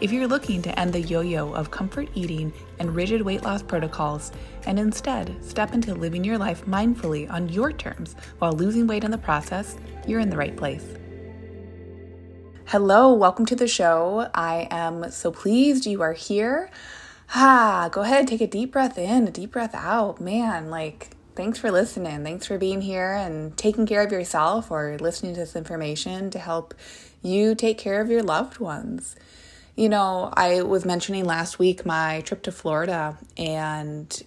If you're looking to end the yo yo of comfort eating and rigid weight loss protocols and instead step into living your life mindfully on your terms while losing weight in the process, you're in the right place. Hello, welcome to the show. I am so pleased you are here. Ah, go ahead, take a deep breath in, a deep breath out. Man, like, thanks for listening. Thanks for being here and taking care of yourself or listening to this information to help you take care of your loved ones. You know, I was mentioning last week my trip to Florida, and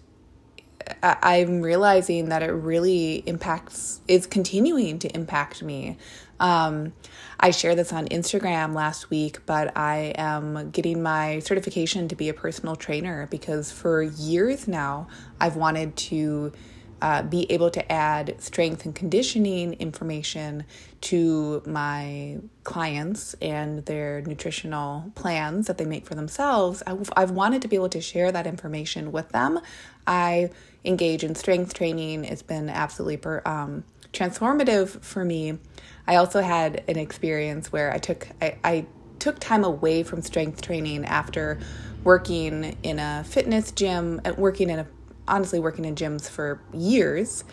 I'm realizing that it really impacts, is continuing to impact me. Um, I shared this on Instagram last week, but I am getting my certification to be a personal trainer because for years now I've wanted to uh, be able to add strength and conditioning information to my clients and their nutritional plans that they make for themselves. I've, I've wanted to be able to share that information with them. I engage in strength training, it's been absolutely per, um, transformative for me. I also had an experience where I took I, I took time away from strength training after working in a fitness gym, uh, working in a honestly working in gyms for years,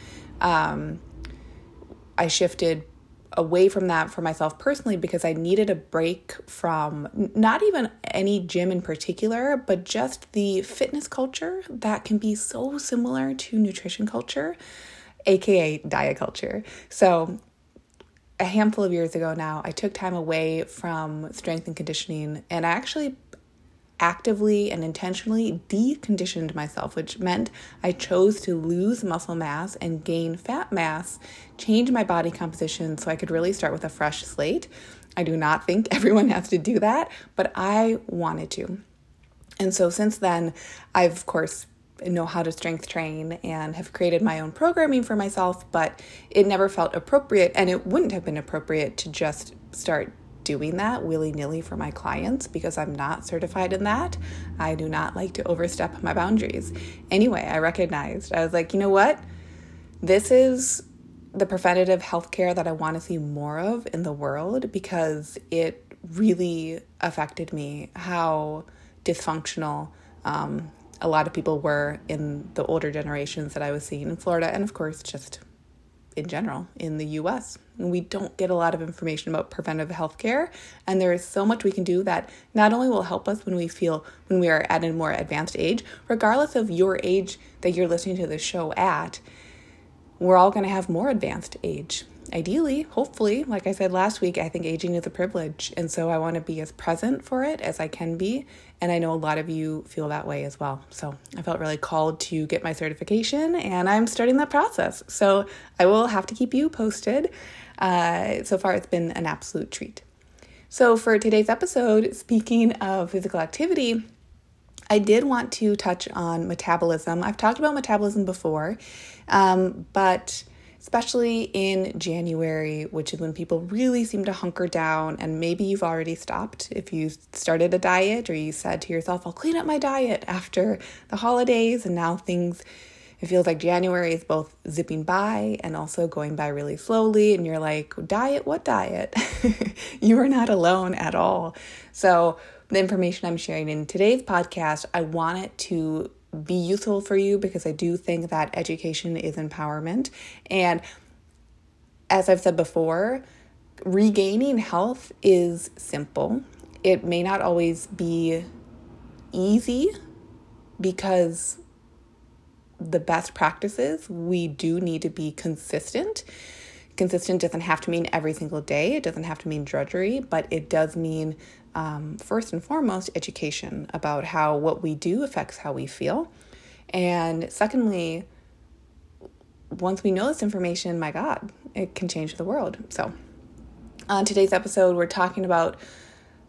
um, I shifted away from that for myself personally because I needed a break from not even any gym in particular, but just the fitness culture that can be so similar to nutrition culture, aka diet culture. So, a handful of years ago now, I took time away from strength and conditioning and I actually actively and intentionally deconditioned myself, which meant I chose to lose muscle mass and gain fat mass, change my body composition so I could really start with a fresh slate. I do not think everyone has to do that, but I wanted to. And so since then, I've, of course, know how to strength train and have created my own programming for myself, but it never felt appropriate and it wouldn't have been appropriate to just start doing that willy nilly for my clients because I'm not certified in that. I do not like to overstep my boundaries. Anyway, I recognized, I was like, you know what? This is the preventative healthcare that I want to see more of in the world because it really affected me how dysfunctional um, a lot of people were in the older generations that I was seeing in Florida, and of course, just in general in the US. We don't get a lot of information about preventive health care, and there is so much we can do that not only will help us when we feel when we are at a more advanced age, regardless of your age that you're listening to the show at, we're all going to have more advanced age ideally, hopefully, like I said last week, I think aging is a privilege. And so I want to be as present for it as I can be. And I know a lot of you feel that way as well. So I felt really called to get my certification and I'm starting that process. So I will have to keep you posted. Uh, so far, it's been an absolute treat. So for today's episode, speaking of physical activity, I did want to touch on metabolism. I've talked about metabolism before, um, but especially in January, which is when people really seem to hunker down. And maybe you've already stopped if you started a diet or you said to yourself, I'll clean up my diet after the holidays. And now things, it feels like January is both zipping by and also going by really slowly. And you're like, diet? What diet? you are not alone at all. So, the information I'm sharing in today's podcast, I want it to be useful for you because I do think that education is empowerment. And as I've said before, regaining health is simple. It may not always be easy because the best practices, we do need to be consistent. Consistent doesn't have to mean every single day, it doesn't have to mean drudgery, but it does mean um, first and foremost, education about how what we do affects how we feel. And secondly, once we know this information, my God, it can change the world. So, on today's episode, we're talking about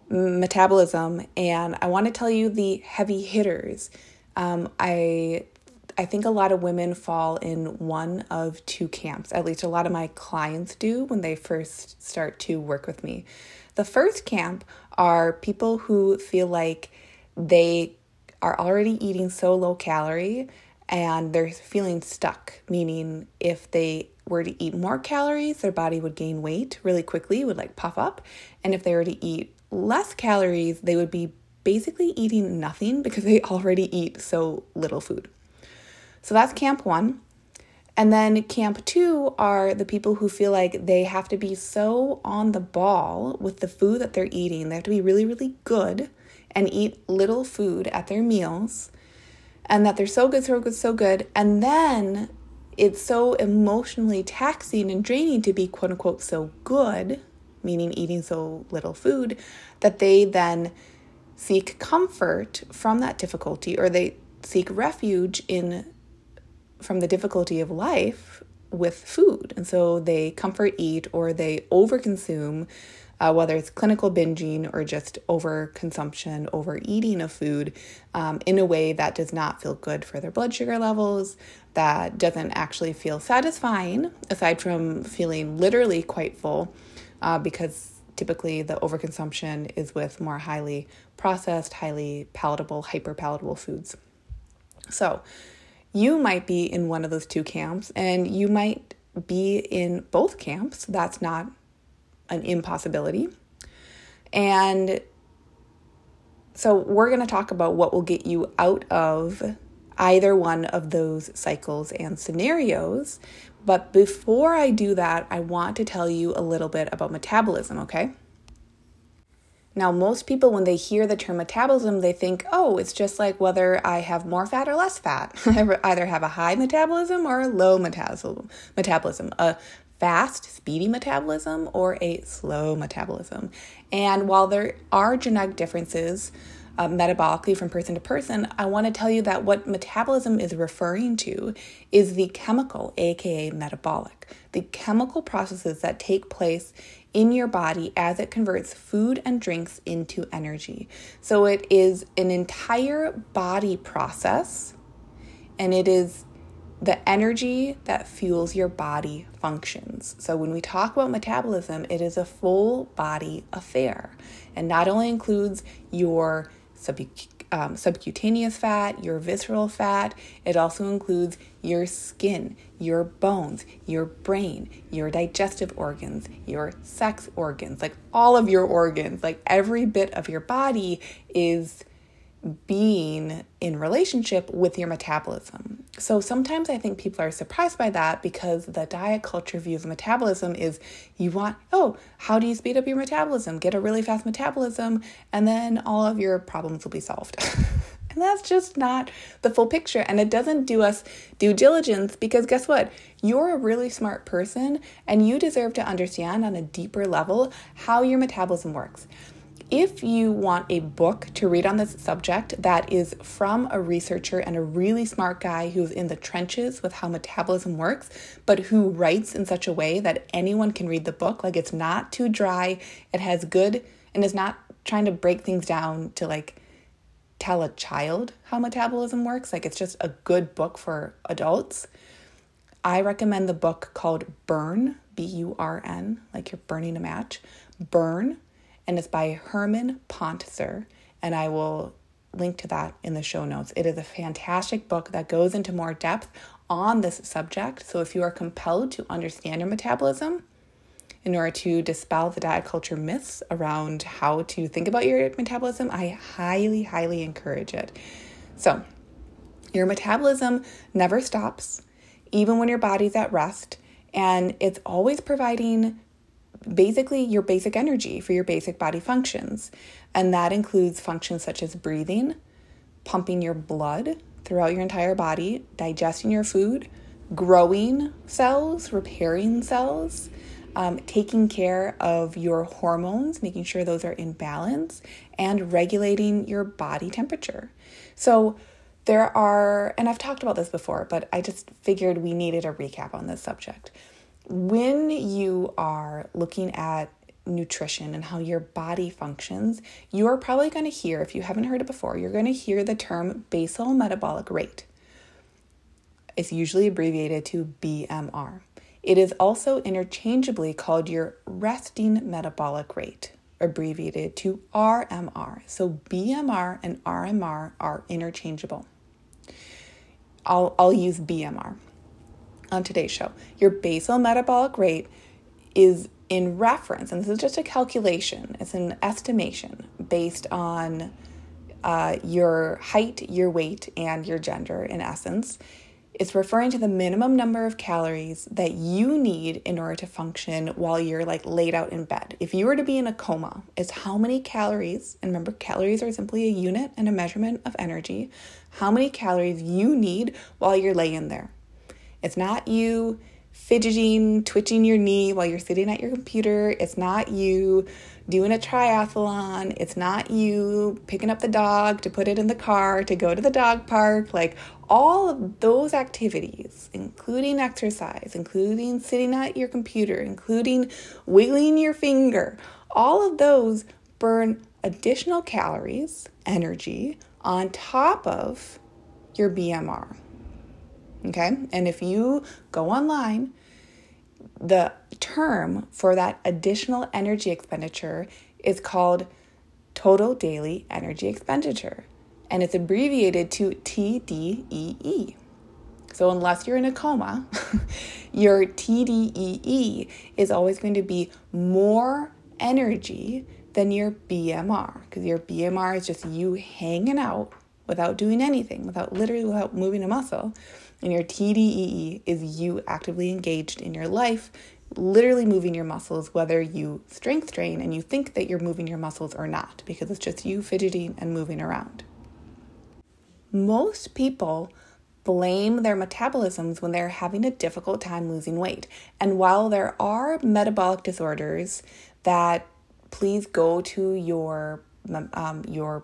metabolism, and I want to tell you the heavy hitters. Um, I I think a lot of women fall in one of two camps. At least a lot of my clients do when they first start to work with me. The first camp are people who feel like they are already eating so low calorie and they're feeling stuck, meaning if they were to eat more calories, their body would gain weight really quickly, would like puff up. And if they were to eat less calories, they would be basically eating nothing because they already eat so little food. So that's camp one. And then camp two are the people who feel like they have to be so on the ball with the food that they're eating. They have to be really, really good and eat little food at their meals. And that they're so good, so good, so good. And then it's so emotionally taxing and draining to be quote unquote so good, meaning eating so little food, that they then seek comfort from that difficulty or they seek refuge in from the difficulty of life with food. And so they comfort eat or they overconsume, uh, whether it's clinical binging or just overconsumption, overeating of food um, in a way that does not feel good for their blood sugar levels, that doesn't actually feel satisfying, aside from feeling literally quite full, uh, because typically the overconsumption is with more highly processed, highly palatable, hyper palatable foods. So, you might be in one of those two camps, and you might be in both camps. That's not an impossibility. And so, we're going to talk about what will get you out of either one of those cycles and scenarios. But before I do that, I want to tell you a little bit about metabolism, okay? Now, most people, when they hear the term metabolism, they think, oh, it's just like whether I have more fat or less fat. I either have a high metabolism or a low metabolism, metabolism, a fast, speedy metabolism or a slow metabolism. And while there are genetic differences uh, metabolically from person to person, I want to tell you that what metabolism is referring to is the chemical, aka metabolic, the chemical processes that take place in your body as it converts food and drinks into energy. So it is an entire body process and it is the energy that fuels your body functions. So when we talk about metabolism, it is a full body affair and not only includes your sub- um, subcutaneous fat, your visceral fat. It also includes your skin, your bones, your brain, your digestive organs, your sex organs, like all of your organs, like every bit of your body is being in relationship with your metabolism. So sometimes I think people are surprised by that because the diet culture view of metabolism is you want, oh, how do you speed up your metabolism? Get a really fast metabolism, and then all of your problems will be solved. and that's just not the full picture. And it doesn't do us due diligence because guess what? You're a really smart person and you deserve to understand on a deeper level how your metabolism works. If you want a book to read on this subject that is from a researcher and a really smart guy who's in the trenches with how metabolism works, but who writes in such a way that anyone can read the book, like it's not too dry, it has good, and is not trying to break things down to like tell a child how metabolism works, like it's just a good book for adults. I recommend the book called Burn, B U R N, like you're burning a match. Burn and it's by Herman Pontzer, and I will link to that in the show notes. It is a fantastic book that goes into more depth on this subject. So if you are compelled to understand your metabolism, in order to dispel the diet culture myths around how to think about your metabolism, I highly, highly encourage it. So, your metabolism never stops, even when your body's at rest, and it's always providing basically your basic energy for your basic body functions. And that includes functions such as breathing, pumping your blood throughout your entire body, digesting your food, growing cells, repairing cells, um, taking care of your hormones, making sure those are in balance, and regulating your body temperature. So, there are, and I've talked about this before, but I just figured we needed a recap on this subject when you are looking at nutrition and how your body functions, you are probably going to hear, if you haven't heard it before, you're going to hear the term basal metabolic rate. It's usually abbreviated to BMR. It is also interchangeably called your resting metabolic rate, abbreviated to RMR. So BMR and RMR are interchangeable. I'll, I'll use BMR on today's show. Your basal metabolic rate is in reference, and this is just a calculation, it's an estimation based on uh, your height, your weight, and your gender, in essence. It's referring to the minimum number of calories that you need in order to function while you're like laid out in bed. If you were to be in a coma, it's how many calories, and remember, calories are simply a unit and a measurement of energy, how many calories you need while you're laying there. It's not you fidgeting, twitching your knee while you're sitting at your computer. It's not you doing a triathlon. It's not you picking up the dog to put it in the car to go to the dog park. Like all of those activities, including exercise, including sitting at your computer, including wiggling your finger, all of those burn additional calories, energy, on top of your BMR. Okay. And if you go online, the term for that additional energy expenditure is called total daily energy expenditure, and it's abbreviated to TDEE. So, unless you're in a coma, your TDEE is always going to be more energy than your BMR, because your BMR is just you hanging out without doing anything, without literally without moving a muscle. And your TDEE is you actively engaged in your life, literally moving your muscles, whether you strength train and you think that you're moving your muscles or not, because it's just you fidgeting and moving around. Most people blame their metabolisms when they're having a difficult time losing weight. And while there are metabolic disorders that please go to your um, your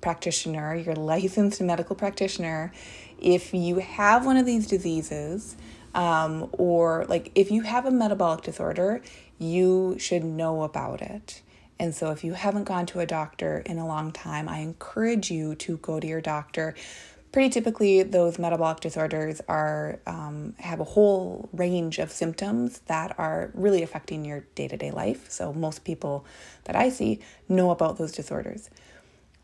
practitioner, your licensed medical practitioner, if you have one of these diseases, um, or like if you have a metabolic disorder, you should know about it. And so, if you haven't gone to a doctor in a long time, I encourage you to go to your doctor. Pretty typically, those metabolic disorders are um, have a whole range of symptoms that are really affecting your day to day life. So, most people that I see know about those disorders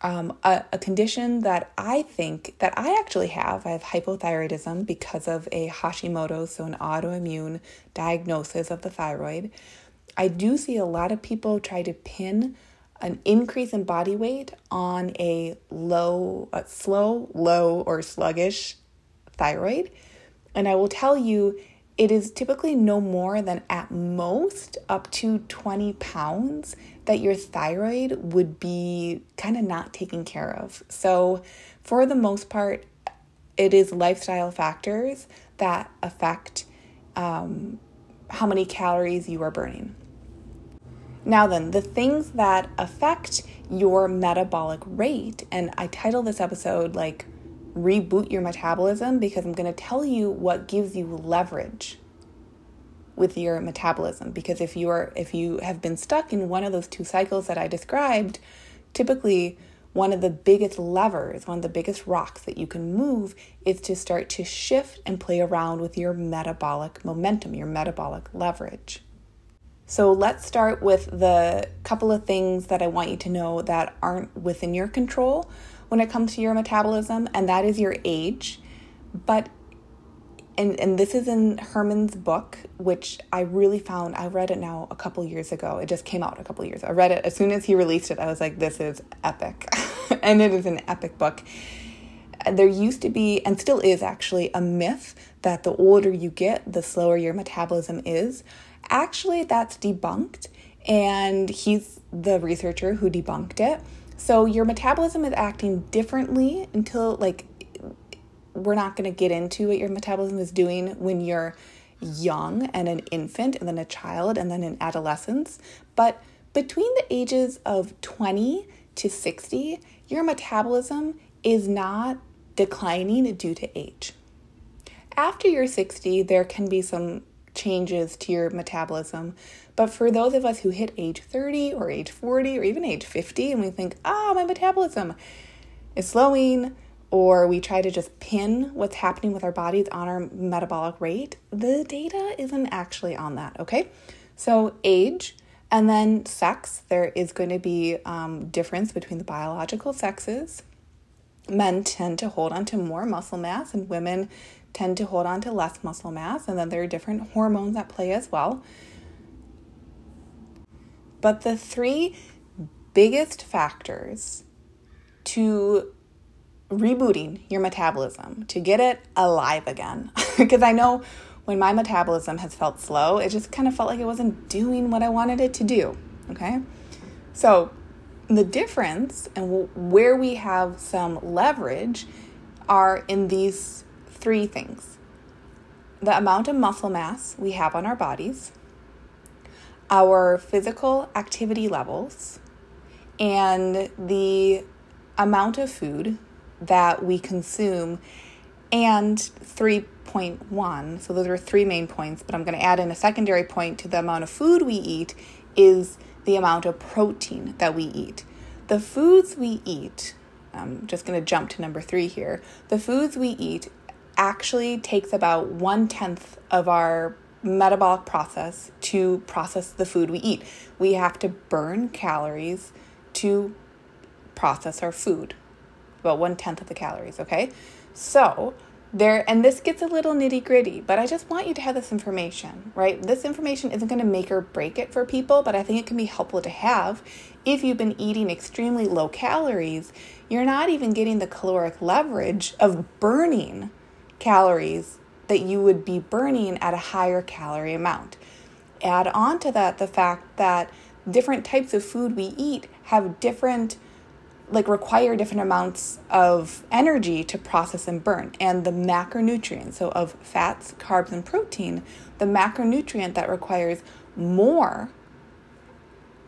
um, a, a, condition that I think that I actually have. I have hypothyroidism because of a Hashimoto's, so an autoimmune diagnosis of the thyroid. I do see a lot of people try to pin an increase in body weight on a low, a slow, low, or sluggish thyroid. And I will tell you, it is typically no more than at most up to 20 pounds that your thyroid would be kind of not taken care of. So, for the most part, it is lifestyle factors that affect um, how many calories you are burning. Now, then, the things that affect your metabolic rate, and I title this episode like reboot your metabolism because I'm going to tell you what gives you leverage with your metabolism because if you are if you have been stuck in one of those two cycles that I described typically one of the biggest levers, one of the biggest rocks that you can move is to start to shift and play around with your metabolic momentum, your metabolic leverage. So let's start with the couple of things that I want you to know that aren't within your control when it comes to your metabolism, and that is your age. But and and this is in Herman's book, which I really found. I read it now a couple years ago. It just came out a couple years. Ago. I read it as soon as he released it. I was like, this is epic, and it is an epic book. There used to be, and still is actually, a myth that the older you get, the slower your metabolism is. Actually, that's debunked, and he's the researcher who debunked it. So your metabolism is acting differently until like we're not going to get into what your metabolism is doing when you're young and an infant and then a child and then an adolescence. But between the ages of 20 to 60, your metabolism is not declining due to age. After you're 60, there can be some changes to your metabolism. But for those of us who hit age 30 or age 40 or even age 50 and we think, ah, my metabolism is slowing, or we try to just pin what's happening with our bodies on our metabolic rate, the data isn't actually on that, okay? So, age and then sex, there is going to be um, difference between the biological sexes. Men tend to hold on to more muscle mass, and women tend to hold on to less muscle mass. And then there are different hormones at play as well. But the three biggest factors to rebooting your metabolism to get it alive again. Because I know when my metabolism has felt slow, it just kind of felt like it wasn't doing what I wanted it to do. Okay? So, the difference and where we have some leverage are in these three things the amount of muscle mass we have on our bodies, our physical activity levels, and the amount of food that we consume, and 3.1. So, those are three main points, but I'm going to add in a secondary point to the amount of food we eat is the amount of protein that we eat. The foods we eat, I'm just going to jump to number three here. The foods we eat actually takes about one tenth of our metabolic process to process the food we eat. We have to burn calories to process our food about one tenth of the calories, okay? So, there, and this gets a little nitty gritty, but I just want you to have this information, right? This information isn't going to make or break it for people, but I think it can be helpful to have. If you've been eating extremely low calories, you're not even getting the caloric leverage of burning calories that you would be burning at a higher calorie amount. Add on to that the fact that different types of food we eat have different like require different amounts of energy to process and burn. And the macronutrients, so of fats, carbs, and protein, the macronutrient that requires more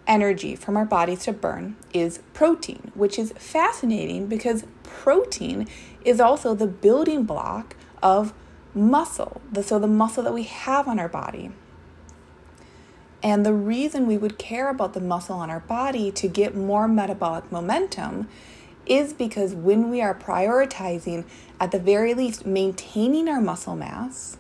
energy from our bodies to burn is protein, which is fascinating because protein is also the building block of muscle. So, the muscle that we have on our body. And the reason we would care about the muscle on our body to get more metabolic momentum is because when we are prioritizing, at the very least, maintaining our muscle mass,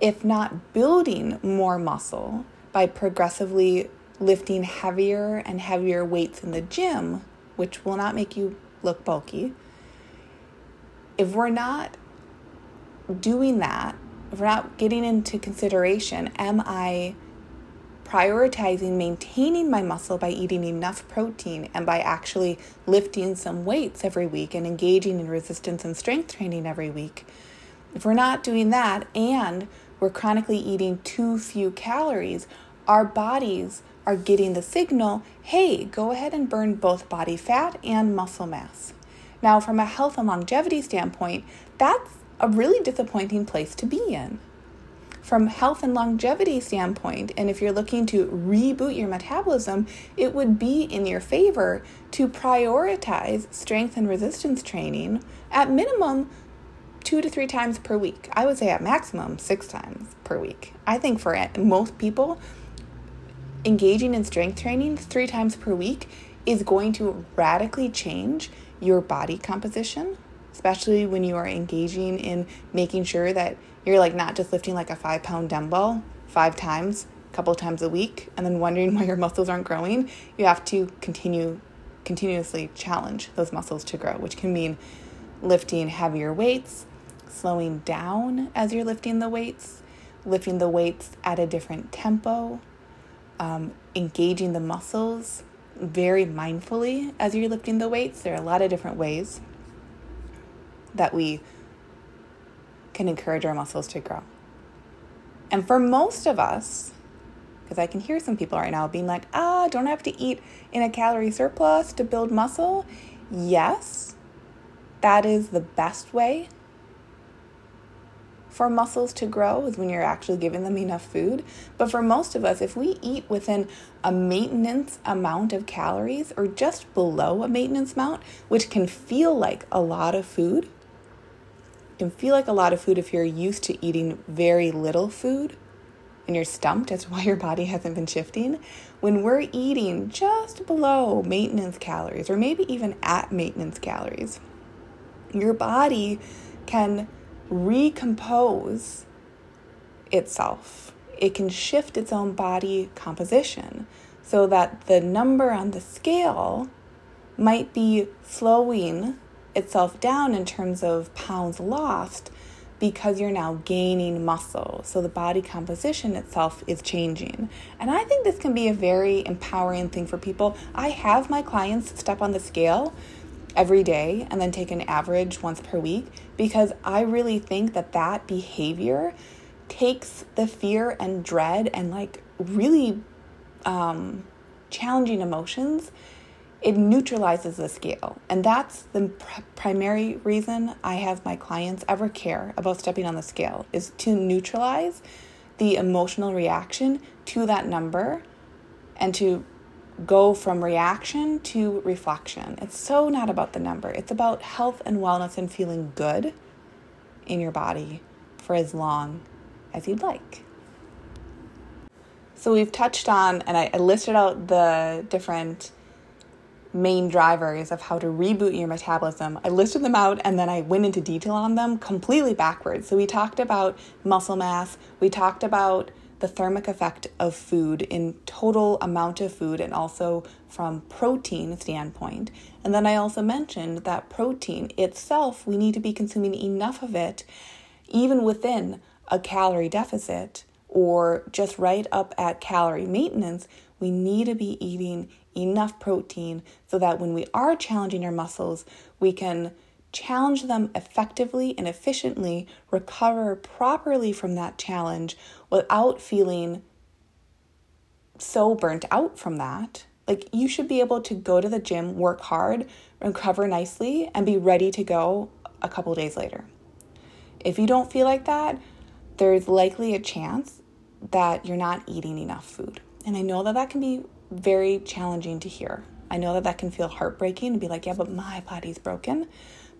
if not building more muscle by progressively lifting heavier and heavier weights in the gym, which will not make you look bulky, if we're not doing that if we're not getting into consideration, am I prioritizing maintaining my muscle by eating enough protein and by actually lifting some weights every week and engaging in resistance and strength training every week? If we're not doing that and we're chronically eating too few calories, our bodies are getting the signal hey, go ahead and burn both body fat and muscle mass. Now, from a health and longevity standpoint, that's a really disappointing place to be in. From health and longevity standpoint, and if you're looking to reboot your metabolism, it would be in your favor to prioritize strength and resistance training at minimum two to three times per week. I would say at maximum six times per week. I think for most people, engaging in strength training three times per week is going to radically change your body composition, especially when you are engaging in making sure that you're like not just lifting like a five pound dumbbell five times a couple times a week and then wondering why your muscles aren't growing you have to continue continuously challenge those muscles to grow which can mean lifting heavier weights slowing down as you're lifting the weights lifting the weights at a different tempo um, engaging the muscles very mindfully as you're lifting the weights. There are a lot of different ways that we can encourage our muscles to grow. And for most of us, because I can hear some people right now being like, ah, don't have to eat in a calorie surplus to build muscle? Yes, that is the best way for muscles to grow is when you're actually giving them enough food. But for most of us, if we eat within a maintenance amount of calories or just below a maintenance amount, which can feel like a lot of food, can feel like a lot of food if you're used to eating very little food and you're stumped as to why your body hasn't been shifting. When we're eating just below maintenance calories, or maybe even at maintenance calories, your body can recompose itself. It can shift its own body composition so that the number on the scale might be slowing itself down in terms of pounds lost because you're now gaining muscle. So the body composition itself is changing. And I think this can be a very empowering thing for people. I have my clients step on the scale every day and then take an average once per week because I really think that that behavior takes the fear and dread and like really um, challenging emotions it neutralizes the scale. And that's the pr- primary reason I have my clients ever care about stepping on the scale is to neutralize the emotional reaction to that number and to go from reaction to reflection. It's so not about the number. It's about health and wellness and feeling good in your body for as long as you'd like. So we've touched on, and I listed out the different main drivers of how to reboot your metabolism. I listed them out and then I went into detail on them completely backwards. So we talked about muscle mass, we talked about the thermic effect of food in total amount of food and also from protein standpoint. And then I also mentioned that protein itself, we need to be consuming enough of it even within a calorie deficit or just right up at calorie maintenance. We need to be eating enough protein so that when we are challenging our muscles, we can challenge them effectively and efficiently, recover properly from that challenge without feeling so burnt out from that. Like, you should be able to go to the gym, work hard, recover nicely, and be ready to go a couple days later. If you don't feel like that, there's likely a chance that you're not eating enough food. And I know that that can be very challenging to hear. I know that that can feel heartbreaking to be like, yeah, but my body's broken.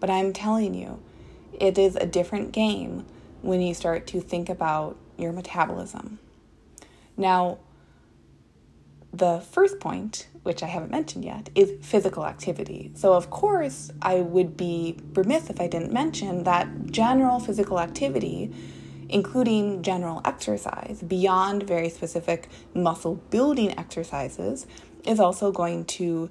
But I'm telling you, it is a different game when you start to think about your metabolism. Now, the first point, which I haven't mentioned yet, is physical activity. So, of course, I would be remiss if I didn't mention that general physical activity including general exercise beyond very specific muscle building exercises, is also going to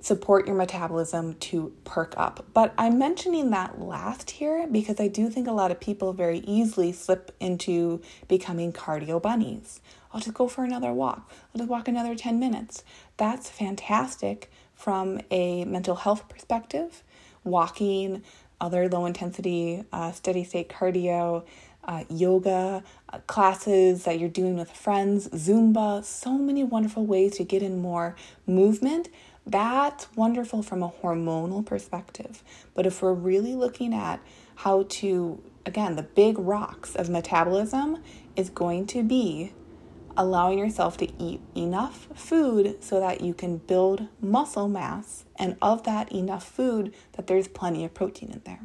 support your metabolism to perk up. But I'm mentioning that last here because I do think a lot of people very easily slip into becoming cardio bunnies. I'll just go for another walk. I'll just walk another 10 minutes. That's fantastic from a mental health perspective. Walking, other low intensity, uh, steady state cardio, uh, yoga uh, classes that you're doing with friends, Zumba, so many wonderful ways to get in more movement. That's wonderful from a hormonal perspective. But if we're really looking at how to, again, the big rocks of metabolism is going to be allowing yourself to eat enough food so that you can build muscle mass, and of that enough food, that there's plenty of protein in there.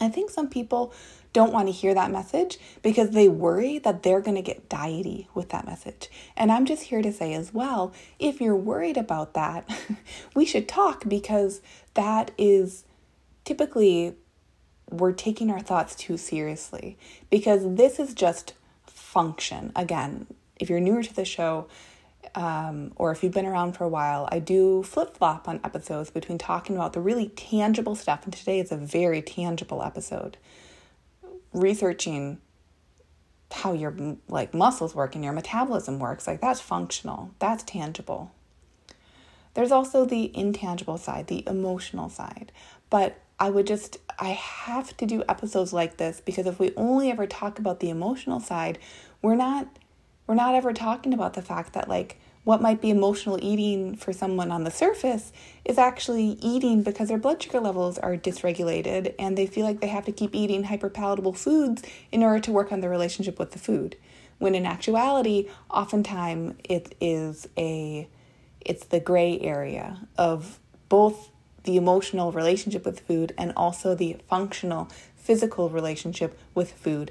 I think some people don't want to hear that message because they worry that they're going to get diety with that message. And I'm just here to say as well if you're worried about that, we should talk because that is typically we're taking our thoughts too seriously because this is just function. Again, if you're newer to the show, um, or if you've been around for a while, I do flip flop on episodes between talking about the really tangible stuff, and today is a very tangible episode researching how your like muscles work and your metabolism works like that's functional that's tangible. There's also the intangible side the emotional side. But i would just i have to do episodes like this because if we only ever talk about the emotional side we're not we're not ever talking about the fact that like what might be emotional eating for someone on the surface is actually eating because their blood sugar levels are dysregulated and they feel like they have to keep eating hyperpalatable foods in order to work on their relationship with the food. When in actuality, oftentimes it is a it's the gray area of both the emotional relationship with food and also the functional physical relationship with food.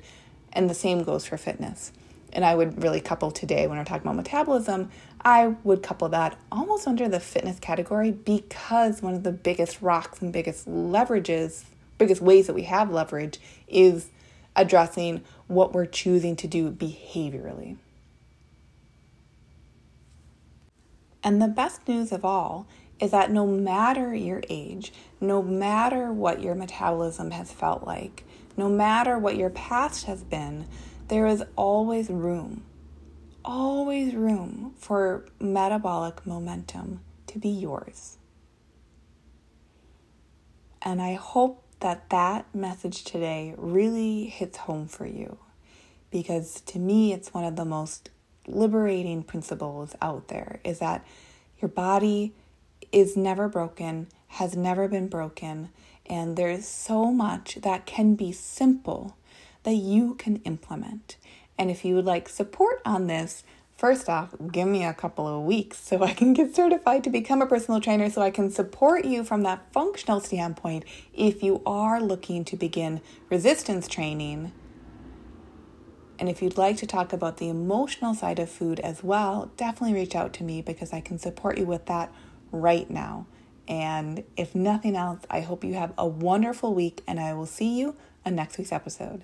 And the same goes for fitness. And I would really couple today when we're talking about metabolism, I would couple that almost under the fitness category because one of the biggest rocks and biggest leverages, biggest ways that we have leverage is addressing what we're choosing to do behaviorally. And the best news of all is that no matter your age, no matter what your metabolism has felt like, no matter what your past has been, there is always room, always room for metabolic momentum to be yours. And I hope that that message today really hits home for you because to me, it's one of the most liberating principles out there is that your body is never broken, has never been broken, and there's so much that can be simple that you can implement. And if you would like support on this, first off, give me a couple of weeks so I can get certified to become a personal trainer so I can support you from that functional standpoint if you are looking to begin resistance training. And if you'd like to talk about the emotional side of food as well, definitely reach out to me because I can support you with that right now. And if nothing else, I hope you have a wonderful week and I will see you on next week's episode.